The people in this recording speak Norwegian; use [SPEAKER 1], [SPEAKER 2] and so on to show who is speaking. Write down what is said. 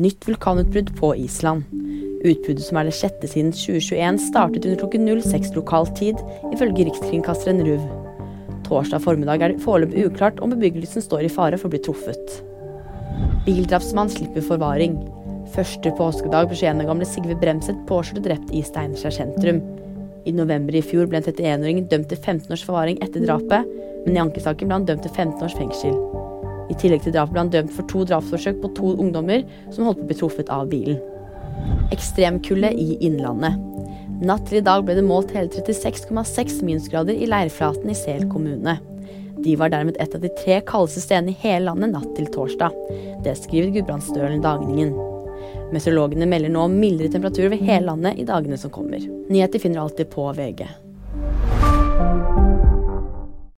[SPEAKER 1] Nytt vulkanutbrudd på Island. Utbruddet, som er det sjette siden 2021, startet under klokken 06 lokal tid, ifølge rikskringkasteren RUV. Torsdag formiddag er det foreløpig uklart om bebyggelsen står i fare for å bli truffet. Bildrapsmann slipper forvaring. Første påskedag ble 21 år gamle Sigve Bremset påkjørt og drept i Steinkjer sentrum. I november i fjor ble en 31-åring dømt til 15 års forvaring etter drapet, men i ankesaken ble han dømt til 15 års fengsel. I tillegg til drapet ble han dømt for to drapsforsøk på to ungdommer som holdt på å bli truffet av bilen. Ekstremkulde i Innlandet. Natt til i dag ble det målt hele 36,6 minusgrader i leirflaten i Sel kommune. De var dermed et av de tre kaldeste stedene i hele landet natt til torsdag. Det skriver Gudbrandsdølen Dagningen. Meteorologene melder nå om mildere temperaturer ved hele landet i dagene som kommer. Nyheter finner du alltid på VG.